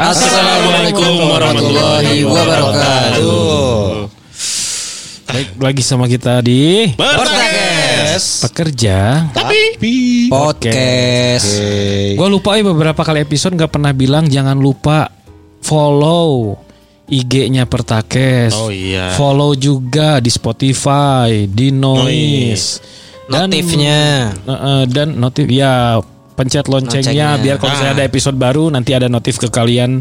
Assalamualaikum warahmatullahi wabarakatuh. Baik, lagi sama kita di Podcast. pekerja. Tapi Podcast. Gue lupa ya beberapa kali episode nggak pernah bilang jangan lupa follow IG-nya Pertakes. Oh iya. Follow juga di Spotify, di Noise. Dan- Notifnya. Eh, dan notif ya pencet loncengnya, Loncengnya. biar kalau misalnya Ah. ada episode baru nanti ada notif ke kalian.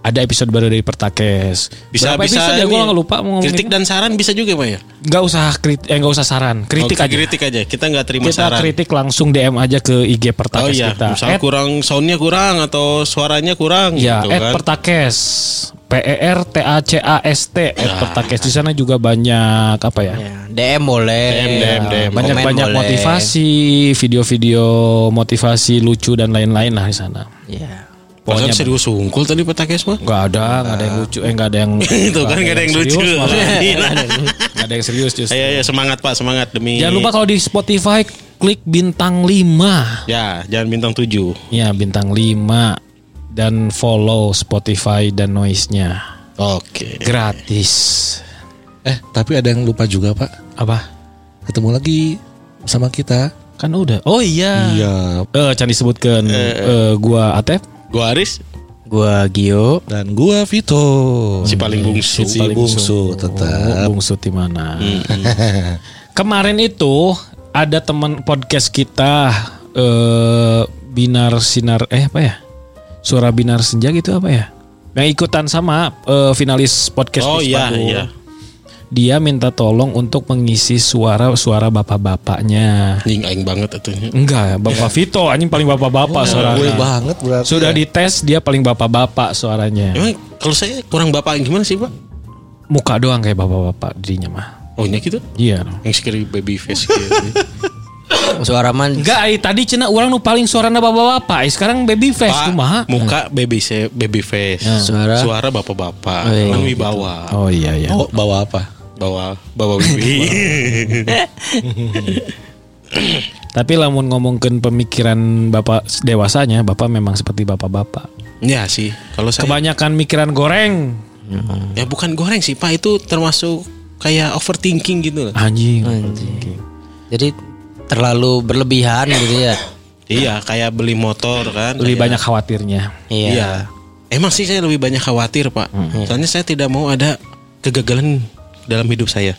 Ada episode baru dari Pertakes. bisa Berapa bisa ya gue nggak lupa mau kritik dan saran bisa juga pak ya Nggak usah kritik, eh usah saran, kritik Oke, aja. kritik aja kita nggak terima Kita saran kritik langsung DM aja ke IG oh Pertakes iya kita. misal At- kurang soundnya kurang atau suaranya kurang Ya, gitu at kan Pertakes. P E R T A C A S T at Pertakes di sana juga banyak apa ya? Ya, DM boleh. DM, DM, DM. banyak Komen banyak boleh. motivasi, video-video motivasi lucu dan lain-lain lah di sana. Ya. Pokoknya serius sungkul tadi petakes mah Enggak ada, enggak ada yang lucu, eh enggak ada yang Itu kan nggak ada yang lucu. Iya. Nggak ada yang serius justru. Ayo, ayo semangat pak semangat demi Jangan lupa kalau di Spotify klik bintang 5. ya jangan bintang 7 Ya, bintang 5 dan follow Spotify dan noise-nya. oke Gratis. Eh, tapi ada yang lupa juga, Pak. Apa? Ketemu lagi sama kita. Kan udah. Oh iya. Iya. Eh, can disebutkan eh, gua Atep. gua Aris Gua Gio. Dan gua Vito. si paling bungsu Si bungsu tetap. Oh, bungsu di mana? Kemarin itu ada teman podcast kita eh Binar Sinar eh apa ya? Suara Binar Senja gitu apa ya? Yang ikutan sama eh, finalis podcast oh iya iya Dia minta tolong untuk mengisi suara-suara bapak-bapaknya. Nying aing banget itu Enggak, Bapak Vito anjing paling bapak-bapak Gue suaranya. banget berarti. Sudah ya. dites dia paling bapak-bapak suaranya. Emang kalau saya kurang bapak gimana sih pak? Muka doang kayak bapak-bapak dirinya mah. Oh ini gitu? Iya. Yang sekali baby face gitu. Suara man. Enggak, ai, tadi cina orang nu paling suarana bapak-bapak, ai, sekarang baby face kumaha? muka baby se baby face. Suara? Suara bapak-bapak. Oh, iya. Kan wibawa. Oh iya iya. Oh, bawa apa? Bawa bawa bibi. Tapi lamun ngomongin pemikiran bapak dewasanya, bapak memang seperti bapak-bapak. ya sih. Kalau saya Kebanyakan mikiran goreng. ya bukan goreng sih Pak, itu termasuk kayak overthinking gitu loh. Anjing. Jadi terlalu berlebihan gitu ya. Iya, kayak beli motor kan. Lebih kayak- banyak khawatirnya. Iya. Iya. Emang sih saya lebih banyak khawatir, Pak. Soalnya saya tidak mau ada kegagalan dalam hidup saya.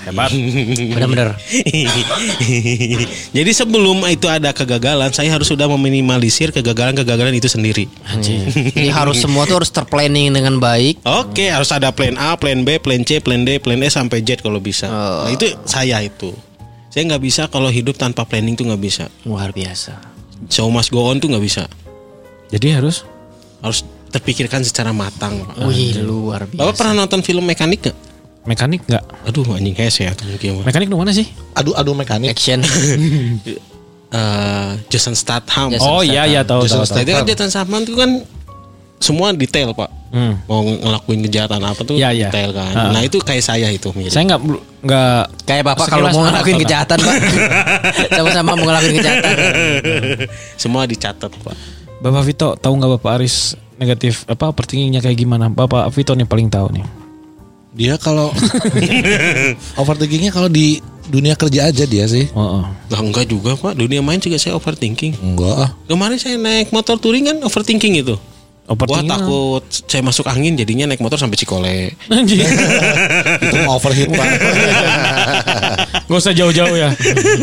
Hebat. Benar-benar. Jadi sebelum itu ada kegagalan, saya harus sudah meminimalisir kegagalan-kegagalan itu sendiri. Jadi harus semua tuh harus terplanning dengan baik. Oke, harus ada plan A, plan B, plan C, plan D, plan E sampai Z kalau bisa. Oh. Nah, itu saya itu. Saya nggak bisa kalau hidup tanpa planning tuh nggak bisa. Luar biasa. Show must go on tuh nggak bisa. Jadi harus Harus terpikirkan secara matang. Pak. Wih, luar biasa. Bapak pernah nonton film mekanik nggak? mekanik nggak? Aduh anjing hese ya mungkin. Mekanik di mana sih? Aduh, aduh mekanik. Action. Eh, Jason Statham. Jason Oh iya iya tahu Jason tahu. tahu. Statham kan Jason Statham itu kan semua detail pak. Hmm. Mau ngelakuin kejahatan apa tuh Iya, iya. detail kan. Ah. Nah itu kayak saya itu mirip. Saya nggak nggak Kayak bapak kalau mau apa, ngelakuin Pak? kejahatan, Pak. Sama-sama mau ngelakuin kejahatan. semua dicatat pak. Bapak Vito tahu nggak Bapak Aris negatif apa overthinkingnya kayak gimana? Bapak Vito nih paling tahu nih. Dia kalau overthinkingnya kalau di dunia kerja aja dia sih. Oh, oh. Lah enggak juga pak. Dunia main juga saya overthinking. Enggak ah. Kemarin saya naik motor touring kan overthinking itu. Wah takut saya masuk angin jadinya naik motor sampai Cikole. Anjing. Itu overheat Pak. Gak usah jauh-jauh ya.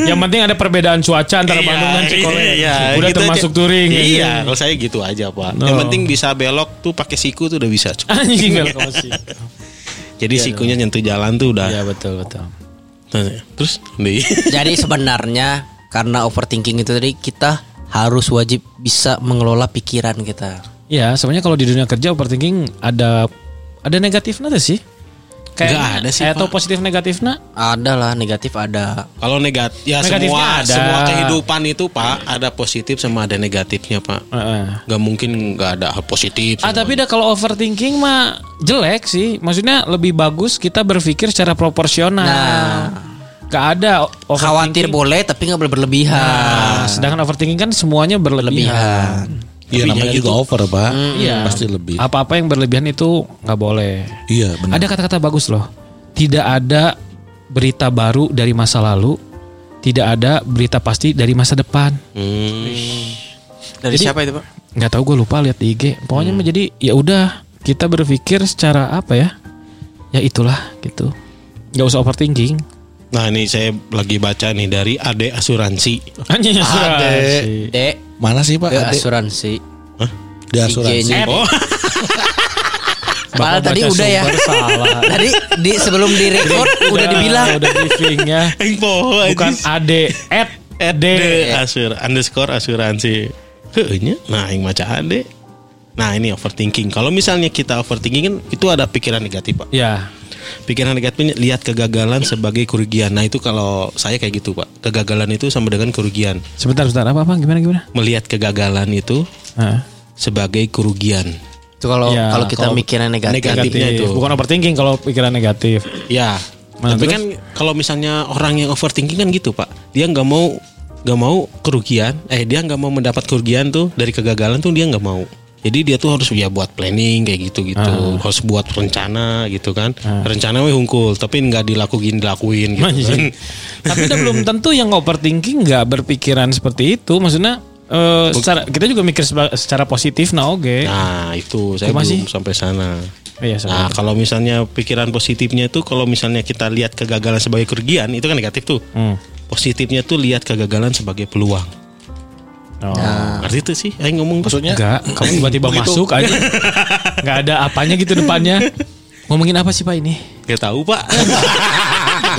Yang penting ada perbedaan cuaca antara Bandung dan Cikole. Iya, Udah gitu termasuk aja. touring. ya. Iya, kalau saya gitu aja pak. No. Yang penting bisa belok tuh pakai siku tuh udah bisa. Anjing kalau. Jadi sikunya nyentuh jalan tuh udah. Iya betul betul. Nah, Terus nih. Jadi sebenarnya karena overthinking itu tadi kita harus wajib bisa mengelola pikiran kita. Iya, sebenarnya kalau di dunia kerja overthinking ada ada negatifnya tuh sih. Nggak ada sih, Atau positif negatifnya? Ada lah negatif ada. Kalau negatif ya Negatifnya semua ada. semua kehidupan itu Pak ada positif sama ada negatifnya Pak. Heeh. Gak mungkin nggak ada hal positif. Ah tapi dah kalau overthinking mah jelek sih. Maksudnya lebih bagus kita berpikir secara proporsional. Nah. Gak ada Khawatir boleh tapi nggak boleh berlebihan. Nah, sedangkan overthinking kan semuanya berlebihan. Berlebihan. Iya namanya gitu. juga over pak. Iya. Pasti lebih. Apa-apa yang berlebihan itu nggak boleh. Iya benar. Ada kata-kata bagus loh. Tidak ada berita baru dari masa lalu, tidak ada berita pasti dari masa depan. Hmm. Dari siapa itu, Pak? Nggak tahu gue lupa lihat di IG. Pokoknya mah jadi ya udah kita berpikir secara apa ya? Ya itulah gitu. Nggak usah overthinking. Nah ini saya lagi baca nih dari Ade Asuransi. Anjing asuransi. Dek, Mana sih pak? Ade? asuransi. Di asuransi. IG-nya. Oh, Malah tadi udah ya. salah. Tadi di sebelum di record udah dibilang. Udah briefingnya. yang poho Bukan ade, at, Ade ade. asur underscore asuransi. Heunya, nah yang maca Ade. Nah ini overthinking. Kalau misalnya kita overthinking kan itu ada pikiran negatif pak. Ya, Pikiran negatifnya lihat kegagalan sebagai kerugian. Nah itu kalau saya kayak gitu pak. Kegagalan itu sama dengan kerugian. sebentar, sebentar. Apa, apa? Gimana, gimana? Melihat kegagalan itu Hah. sebagai kerugian. Itu kalau Ya, kalau kita kalau mikirnya negatif. negatifnya itu. Bukan overthinking kalau pikiran negatif. Ya. Nah, Tapi terus? kan kalau misalnya orang yang overthinking kan gitu pak. Dia nggak mau nggak mau kerugian. Eh dia nggak mau mendapat kerugian tuh dari kegagalan tuh dia nggak mau. Jadi dia tuh harus ya buat planning kayak gitu gitu. Ah. Harus buat rencana gitu kan. Rencana weh hungkul tapi nggak dilakuin dilakuin gitu kan. Tapi udah belum tentu yang overthinking nggak berpikiran seperti itu. Maksudnya eh, secara, kita juga mikir secara positif nah oke. Nah itu saya Kumaha belum sih? sampai sana. Iya, Nah kalau misalnya pikiran positifnya itu kalau misalnya kita lihat kegagalan sebagai kerugian itu kan negatif tuh. Hmm. Positifnya tuh lihat kegagalan sebagai peluang. Oh. Arti itu sih, ayo ngomong. Maksudnya Enggak, kamu tiba-tiba masuk aja. Enggak ada apanya gitu depannya. Ngomongin apa sih Pak ini? Gak tahu pak.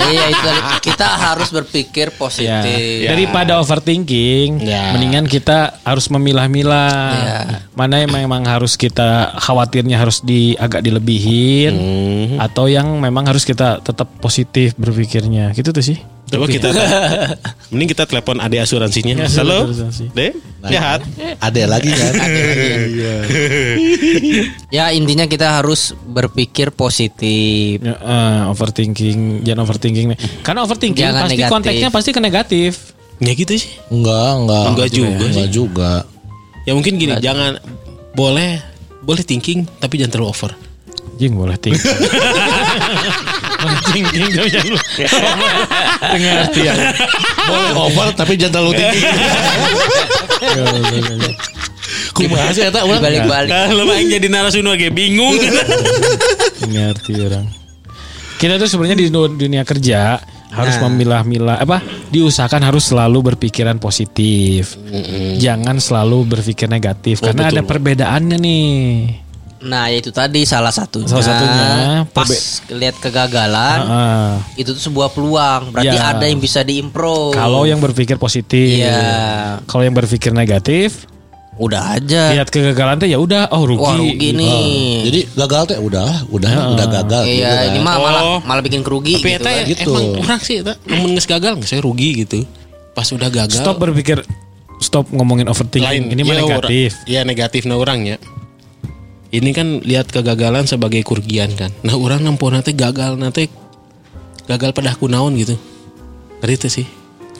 Jadi ya itu tadi, kita harus berpikir Ya. positif. Daripada overthinking, Ya. mendingan kita harus memilah-milah Ya. mana yang memang harus kita khawatirnya harus di agak dilebihin Hmm. atau yang memang harus kita tetap positif berpikirnya. Gitu tuh sih. Coba kita Mending kita telepon ade asuransinya Ya, Halo asuransi. De Jahat ada lagi kan? Ya intinya kita harus berpikir positif. Ya, eh, overthinking, jangan overthinking nih. Karena overthinking Jangan pasti negatif. konteksnya pasti ke negatif. Ya gitu sih Enggak, enggak. Enggak juga Enggak sih. juga. Ya mungkin gini Jangan Boleh Boleh thinking Tapi jangan terlalu over Jing boleh thinking. Thinking tapi jangan lu. Tengah arti ya. Boleh over tapi jangan terlalu tinggi. Kumaha sih eta ulang? Balik-balik. Kalau main jadi narasumber kayak bingung Tengah arti orang. Kita tuh sebenarnya di du- dunia kerja harus memilah-milah apa diusahakan harus selalu berpikiran positif. Jangan selalu berpikir negatif karena ada perbedaannya nih. Nah itu tadi salah satunya. Salah satunya, pas lihat kegagalan Ah, itu tuh sebuah peluang. Berarti Ya. ada yang bisa diimprove. kalau yang berpikir positif, Iya. kalau yang berpikir negatif, udah aja. lihat kegagalan teh ya udah oh rugi. Wah rugi gitu. nih. Jadi gagal teh udah, udah, udah gagal. gitu Iya kan. ini mah malah Oh. malah bikin kerugi Tapi gitu kan. ya, Gitu. emang orang sih Namun nges gagal nggak saya rugi gitu Pas udah gagal Stop berpikir stop ngomongin overthinking. Ini mah ya, negatif. orang- Iya negatifnya orangnya Ini kan lihat kegagalan sebagai kerugian kan Nah orang nampu nanti gagal nanti Gagal pada kunaon gitu Ngerti itu sih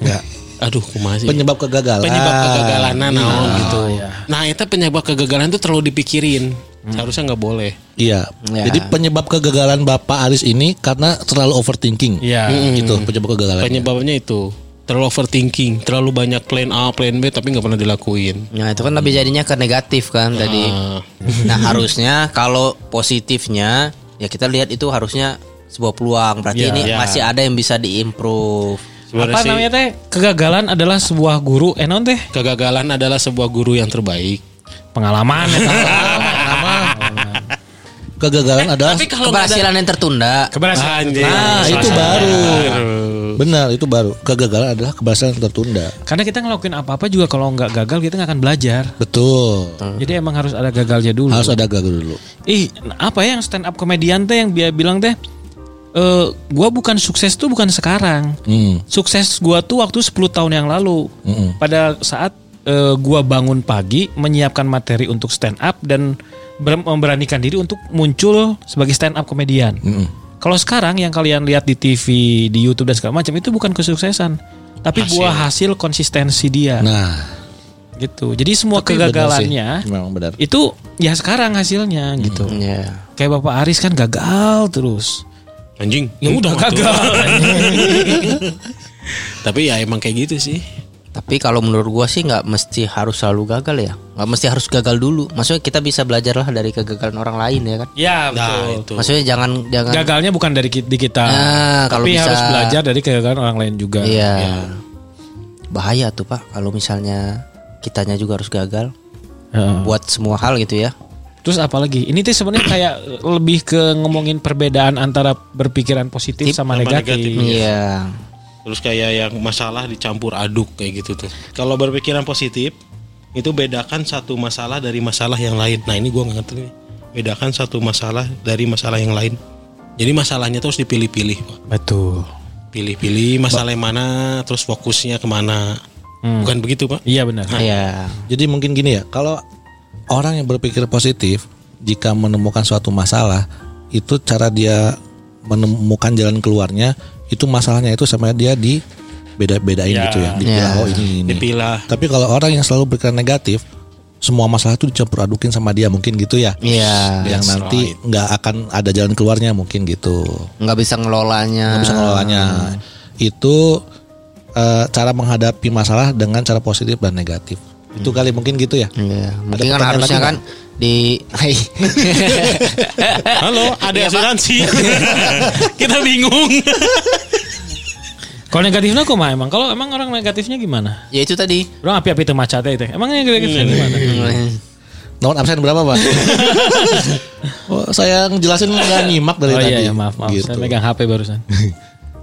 Enggak. Aduh kumaha sih Penyebab kegagalan. penyebab kegagalan naon gitu. iya. Nah, itu penyebab kegagalan itu terlalu dipikirin. Hmm. Seharusnya nggak boleh. Iya. Ya. Jadi penyebab kegagalan Bapak Aris ini karena terlalu overthinking. Iya. Gitu penyebab kegagalan. Penyebabnya itu terlalu overthinking, terlalu banyak plan A, plan B tapi nggak pernah dilakuin. Nah itu kan lebih jadinya ke negatif kan tadi. Ah. Nah harusnya kalau positifnya ya kita lihat itu harusnya sebuah peluang. Berarti Ya. ini Ya. masih ada yang bisa diimprove. Sebenarnya Apa sih, namanya teh? Kegagalan adalah sebuah guru. Eh non teh? Kegagalan adalah sebuah guru yang terbaik. Pengalaman ya. Kegagalan adalah kalau Keberhasilan yang tertunda. Keberhasilan. Anjir. Nah, itu baru. Benar, itu baru. Kegagalan adalah keberhasilan tertunda. Karena kita ngelakuin apa-apa juga kalau nggak gagal kita nggak akan belajar. Betul. Jadi emang harus ada gagalnya dulu. Harus ada gagal dulu. Ih, apa ya yang stand up komedian teh yang dia bilang teh? Eh, gua bukan sukses tuh bukan sekarang. Hmm. Sukses gua tuh waktu 10 tahun yang lalu. Mm-mm. Pada saat eh, gua bangun pagi menyiapkan materi untuk stand up dan ber- memberanikan diri untuk muncul sebagai stand up komedian. Mm-mm. Kalau sekarang yang kalian lihat di TV, di YouTube dan segala macam itu bukan kesuksesan, tapi buah hasil konsistensi dia. Nah, gitu. Jadi semua Tapi benar sih. kegagalannya Memang benar. itu ya sekarang hasilnya gitu. Iya. Kayak Bapak Aris kan gagal terus. Anjing. Ya udah gagal. Tapi ya emang kayak gitu sih. Tapi kalau menurut gua sih nggak mesti harus selalu gagal ya. Nggak mesti harus gagal dulu. Maksudnya kita bisa belajar lah dari kegagalan orang lain ya kan. ya Nah, betul. itu. Maksudnya jangan jangan. Gagalnya bukan dari di kita. Nah, kalau tapi bisa- harus belajar dari kegagalan orang lain juga. Iya. Ya. Bahaya tuh pak kalau misalnya kitanya juga harus gagal Heeh. buat semua hal gitu ya. Terus apalagi? Ini tuh sebenarnya kayak lebih ke ngomongin perbedaan antara berpikiran positif sama, sama negatif. negatif. Iya. Terus kayak yang masalah dicampur aduk kayak gitu tuh. Kalau berpikiran positif itu bedakan satu masalah dari masalah yang lain. Nah ini gua nggak ngerti nih. Bedakan satu masalah dari masalah yang lain. Jadi masalahnya terus dipilih-pilih. Pak. Betul. Pilih-pilih masalah yang mana, terus fokusnya ke mana. Bukan begitu pak? Iya benar. Iya. Jadi mungkin gini ya, kalau orang yang berpikir positif jika menemukan suatu masalah itu cara dia menemukan jalan keluarnya itu masalahnya itu sama dia di beda-bedain Ya. gitu ya. Dipilah Ya. oh ini ini. Dipilah. Tapi kalau orang yang selalu berpikiran negatif, semua masalah itu dicampur adukin sama dia mungkin gitu ya. Iya. yang That's nanti nggak akan ada jalan keluarnya mungkin gitu. Nggak bisa ngelolanya. Nggak bisa ngelolanya. Itu eh, cara menghadapi masalah dengan cara positif dan negatif. Itu kali mungkin gitu ya. Iya. Mungkin kan harusnya kan di. Hai. Halo, ada asuransi. Kita bingung. Kalau negatifnya kok mah emang? Kalau emang orang negatifnya gimana? ya itu tadi. Orang api-api itu macatnya itu. Emangnya negatifnya gimana? Nomor absen berapa pak? oh, saya ngejelasin nggak nyimak dari oh tadi. iya, iya maaf maaf. Gitu. Saya megang HP barusan.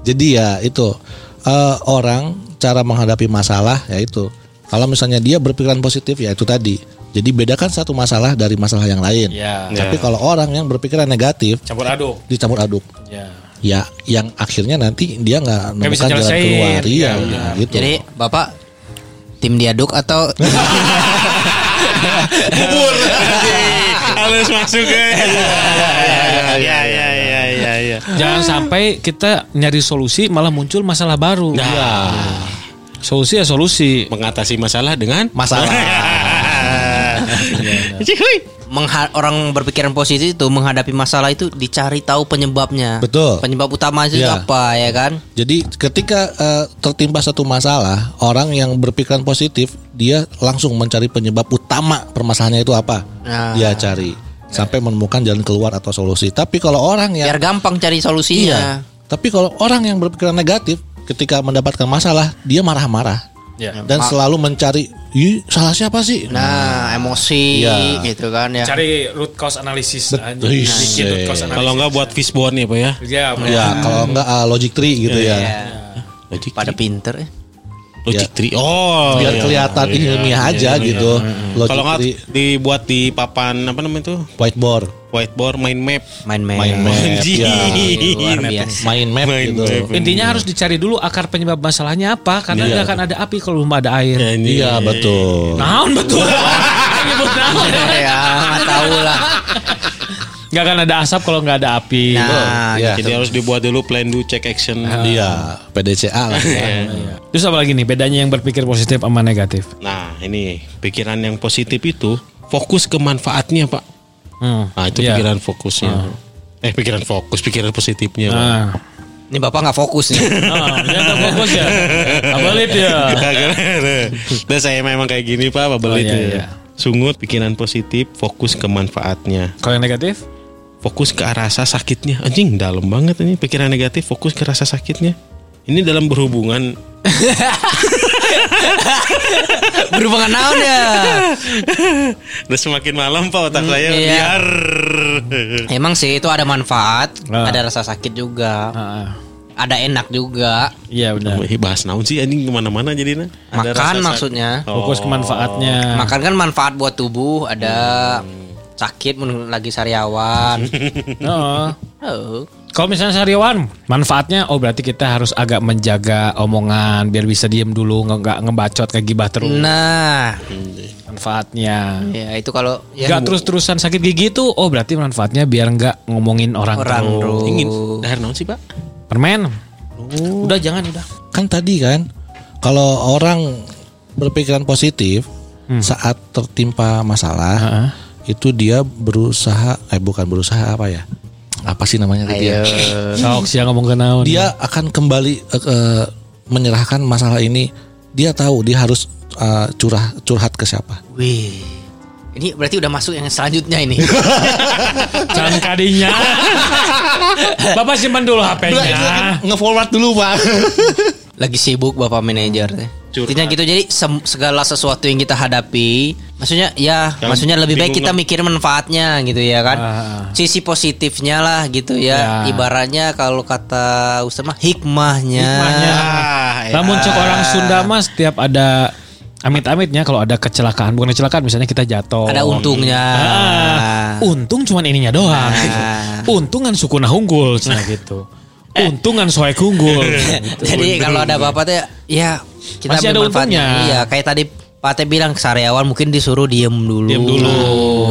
Jadi ya itu eh, orang cara menghadapi masalah ya itu. Kalau misalnya dia berpikiran positif ya itu tadi. Jadi bedakan satu masalah dari masalah yang lain. Ya. Tapi kalau orang yang berpikiran negatif Campur aduk. dicampur aduk, Ya. ya yang akhirnya nanti dia nggak menemukan jalan keluar. Iya, Ya, udah, ya. gitu. Jadi bapak tim diaduk atau Bubur. Harus masuk ya. Ya ya ya ya ya ya. Jangan sampai kita nyari solusi malah muncul masalah baru. Nah, Solusi ya solusi. mengatasi masalah dengan masalah. Mengha- orang berpikiran positif itu menghadapi masalah itu dicari tahu penyebabnya. Betul. Penyebab utama itu Iya. apa ya kan? Jadi ketika eh, tertimpa satu masalah, orang yang berpikiran positif dia langsung mencari penyebab utama permasalahannya itu apa. Nah. Dia cari sampai menemukan jalan keluar atau solusi. Tapi kalau orang yang Biar gampang cari iya, solusinya. tapi kalau orang yang berpikiran negatif ketika mendapatkan masalah, dia marah-marah Ya. dan selalu mencari, "Ih, salah siapa sih?" Nah, emosi Iya. gitu kan ya. Cari root cause analysis aja. Ih, Bikin root cause analysis. Kalau enggak buat fishbone ya pak ya. Ya, Ya, kalau enggak ah, logic tree gitu ya. Iya. Logic Pada tree. pinter ya. Logic tree. Oh. Biar iya. kelihatan Iya, ilmiah iya, aja iya, gitu. iya. Logic Kalau nggak dibuat di papan apa namanya itu whiteboard, whiteboard mind map. Main main. main map, Anjing. ya. Luar biasa. main map Main gitu. map. Intinya harus dicari dulu akar penyebab masalahnya apa karena Iya. nggak akan ada api kalau belum ada air. Ya, ini. Iya, betul. Naon betul. Nyebut naon. ya, tahu lah. Nggak akan ada asap kalau nggak ada api. Nah, Iya. Jadi harus dibuat dulu plan do check action. Iya, PDCA lah. ya. Terus apa lagi nih bedanya yang berpikir positif sama negatif? Nah ini pikiran yang positif itu fokus ke manfaatnya pak. Hmm. Nah itu Iya. pikiran fokusnya. Eh pikiran fokus, pikiran positifnya. Pak. Nah. Ini bapak nggak fokus nih. Oh, dia nggak fokus ya. Abalit ya. Nah saya memang kayak gini pak, apa belit iya, ya. iya. Sungut pikiran positif, fokus ke manfaatnya. Kalau yang negatif? Fokus ke rasa sakitnya. Anjing dalam banget ini pikiran negatif, fokus ke rasa sakitnya. Ini dalam berhubungan Berhubungan naon ya? Udah semakin malam pak otak saya iya. biar Emang sih itu ada manfaat, Ah. ada rasa sakit juga, Ah, ada enak juga. Iya benar. Bahas naon sih anjing ke mana-mana rasa Makan maksudnya. Fokus ke Oh. manfaatnya. Makan kan manfaat buat tubuh, ada sakit lagi sariawan. Oh. oh. Kalau misalnya sariawan, manfaatnya oh berarti kita harus agak menjaga omongan biar bisa diem dulu nggak ngebacot kayak gibah terus. Nah, Manfaatnya. ya itu kalau ya, Nggak terus-terusan sakit gigi tuh oh berarti manfaatnya biar nggak ngomongin orang, orang terus. terus. Ingin dahar naon sih pak? Permen. Udah jangan udah. Kan tadi kan kalau orang berpikiran positif, saat tertimpa masalah Heeh. Itu dia berusaha eh bukan berusaha apa ya apa sih namanya tadi ya? Ayo. Sok sih ngomong ke naon. dia akan kembali eh, eh, menyerahkan masalah ini dia tahu dia harus eh, curah curhat ke siapa Wih. Ini berarti udah masuk yang selanjutnya ini. Jangan kadinya. Bapak simpan dulu HP-nya. nge-forward dulu pak Lagi sibuk Bapak manajer teh. Curhat. Intinya gitu jadi segala sesuatu yang kita hadapi, maksudnya ya, Yang maksudnya lebih baik kita mikir manfaatnya gitu ya kan. Ah. Sisi positifnya lah gitu ya. Ya. Ibaratnya kalau kata Ustaz mah hikmahnya. Hikmahnya. Namun cek orang Sunda mah setiap ada amit-amitnya kalau ada kecelakaan bukan kecelakaan misalnya kita jatuh. Ada untungnya. Ah, untung cuman ininya doang. Nah. Untungan suku nah unggul cenah gitu. Untungan soek unggul. gitu. Jadi kalau ada bapak teh ya kita Masih ada untungnya. Iya, kayak tadi Pak Teh bilang sariawan mungkin disuruh diem dulu. Diem dulu.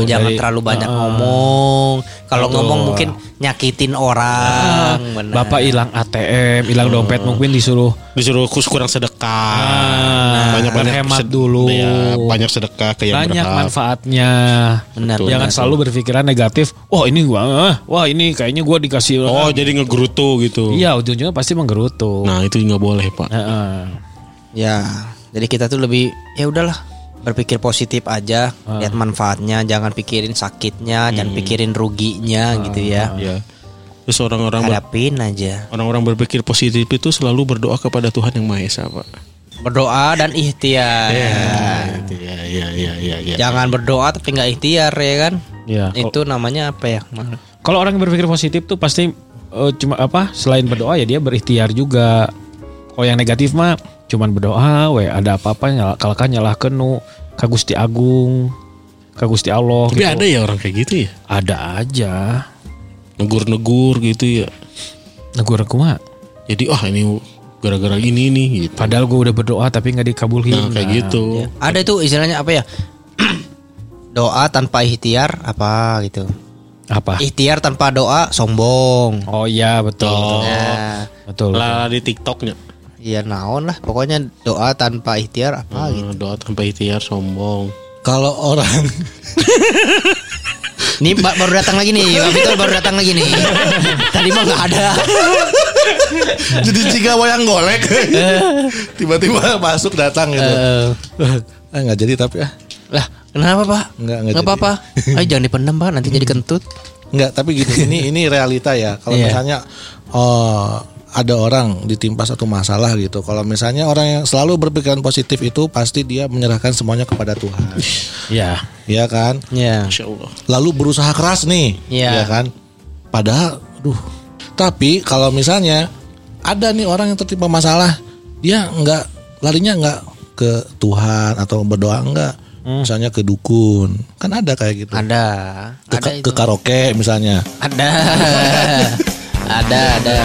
Jangan Dari- terlalu banyak Ah. ngomong. Kalau ngomong mungkin nyakitin orang. Benar. Bapak hilang ATM, hilang dompet mungkin disuruh disuruh kus kurang sedekah Ah, berhemat sed- dulu. ya, banyak sedekah ke yang banyak berhak. manfaatnya. Benar, Jangan benar. selalu berpikiran negatif. Wah ini gua, ah, wah ini kayaknya gua dikasih. oh jadi ngegerutu gitu Iya ujung-ujungnya pasti menggerutu. nah itu nggak boleh pak Heeh. Ya, jadi kita tuh lebih ya udahlah berpikir positif aja, Ah. lihat manfaatnya, jangan pikirin sakitnya, jangan Hmm. pikirin ruginya gitu ya. ya terus orang-orang Hadapin aja. orang-orang berpikir positif itu selalu berdoa kepada Tuhan yang Maha Esa pak Berdoa dan ikhtiar. ya ya ya ya ya, ya. Jangan berdoa tapi nggak ikhtiar ya kan? Ya, kal- Itu namanya apa ya? Kalau orang yang berpikir positif tuh pasti eh, cuma apa? Selain berdoa ya dia berikhtiar juga. Kalau yang negatif mah cuman berdoa, we ada apa-apa nyala, kalahkan nyalahkeun nu ka Gusti Agung, ka Gusti Allah tapi gitu. ada ya orang kayak gitu ya Ada aja. negur-negur gitu ya Negur kumaha? jadi oh ini gara-gara ini nih gitu Padahal gue udah berdoa tapi nggak dikabulin. nah kayak gitu Ada itu istilahnya apa ya? doa tanpa ikhtiar apa gitu. Apa? Ikhtiar tanpa doa sombong. Oh iya betul. Oh. Nah, Betul. lah di TikToknya iya naon lah. Pokoknya doa tanpa ikhtiar apa gitu. Eh, doa tanpa ikhtiar sombong kalau orang Ini ba- baru datang lagi nih, Pak Vitor baru datang lagi nih. Tadi mah nggak ada. jadi jika wayang golek tiba-tiba masuk datang gitu Eh, ah nggak jadi tapi ah lah, kenapa Pak? Nggak, nggak apa-apa. Ayo jangan dipendam Pak, nanti jadi kentut. Nggak, tapi gitu. Ini ini realita ya. Kalau Iya. misalnya oh, ada orang ditimpa satu masalah gitu. Kalau misalnya orang yang selalu berpikiran positif itu pasti dia menyerahkan semuanya kepada Tuhan. Ya. Iya kan? Ya. Allah Lalu berusaha keras nih. Iya. Iya kan? Padahal duh. Tapi kalau misalnya ada nih orang yang tertimpa masalah, dia nggak larinya nggak ke Tuhan atau berdoa enggak. Misalnya ke dukun. Kan ada kayak gitu. Ada. Ke, Ada ke karaoke misalnya. Ada. ada, ada.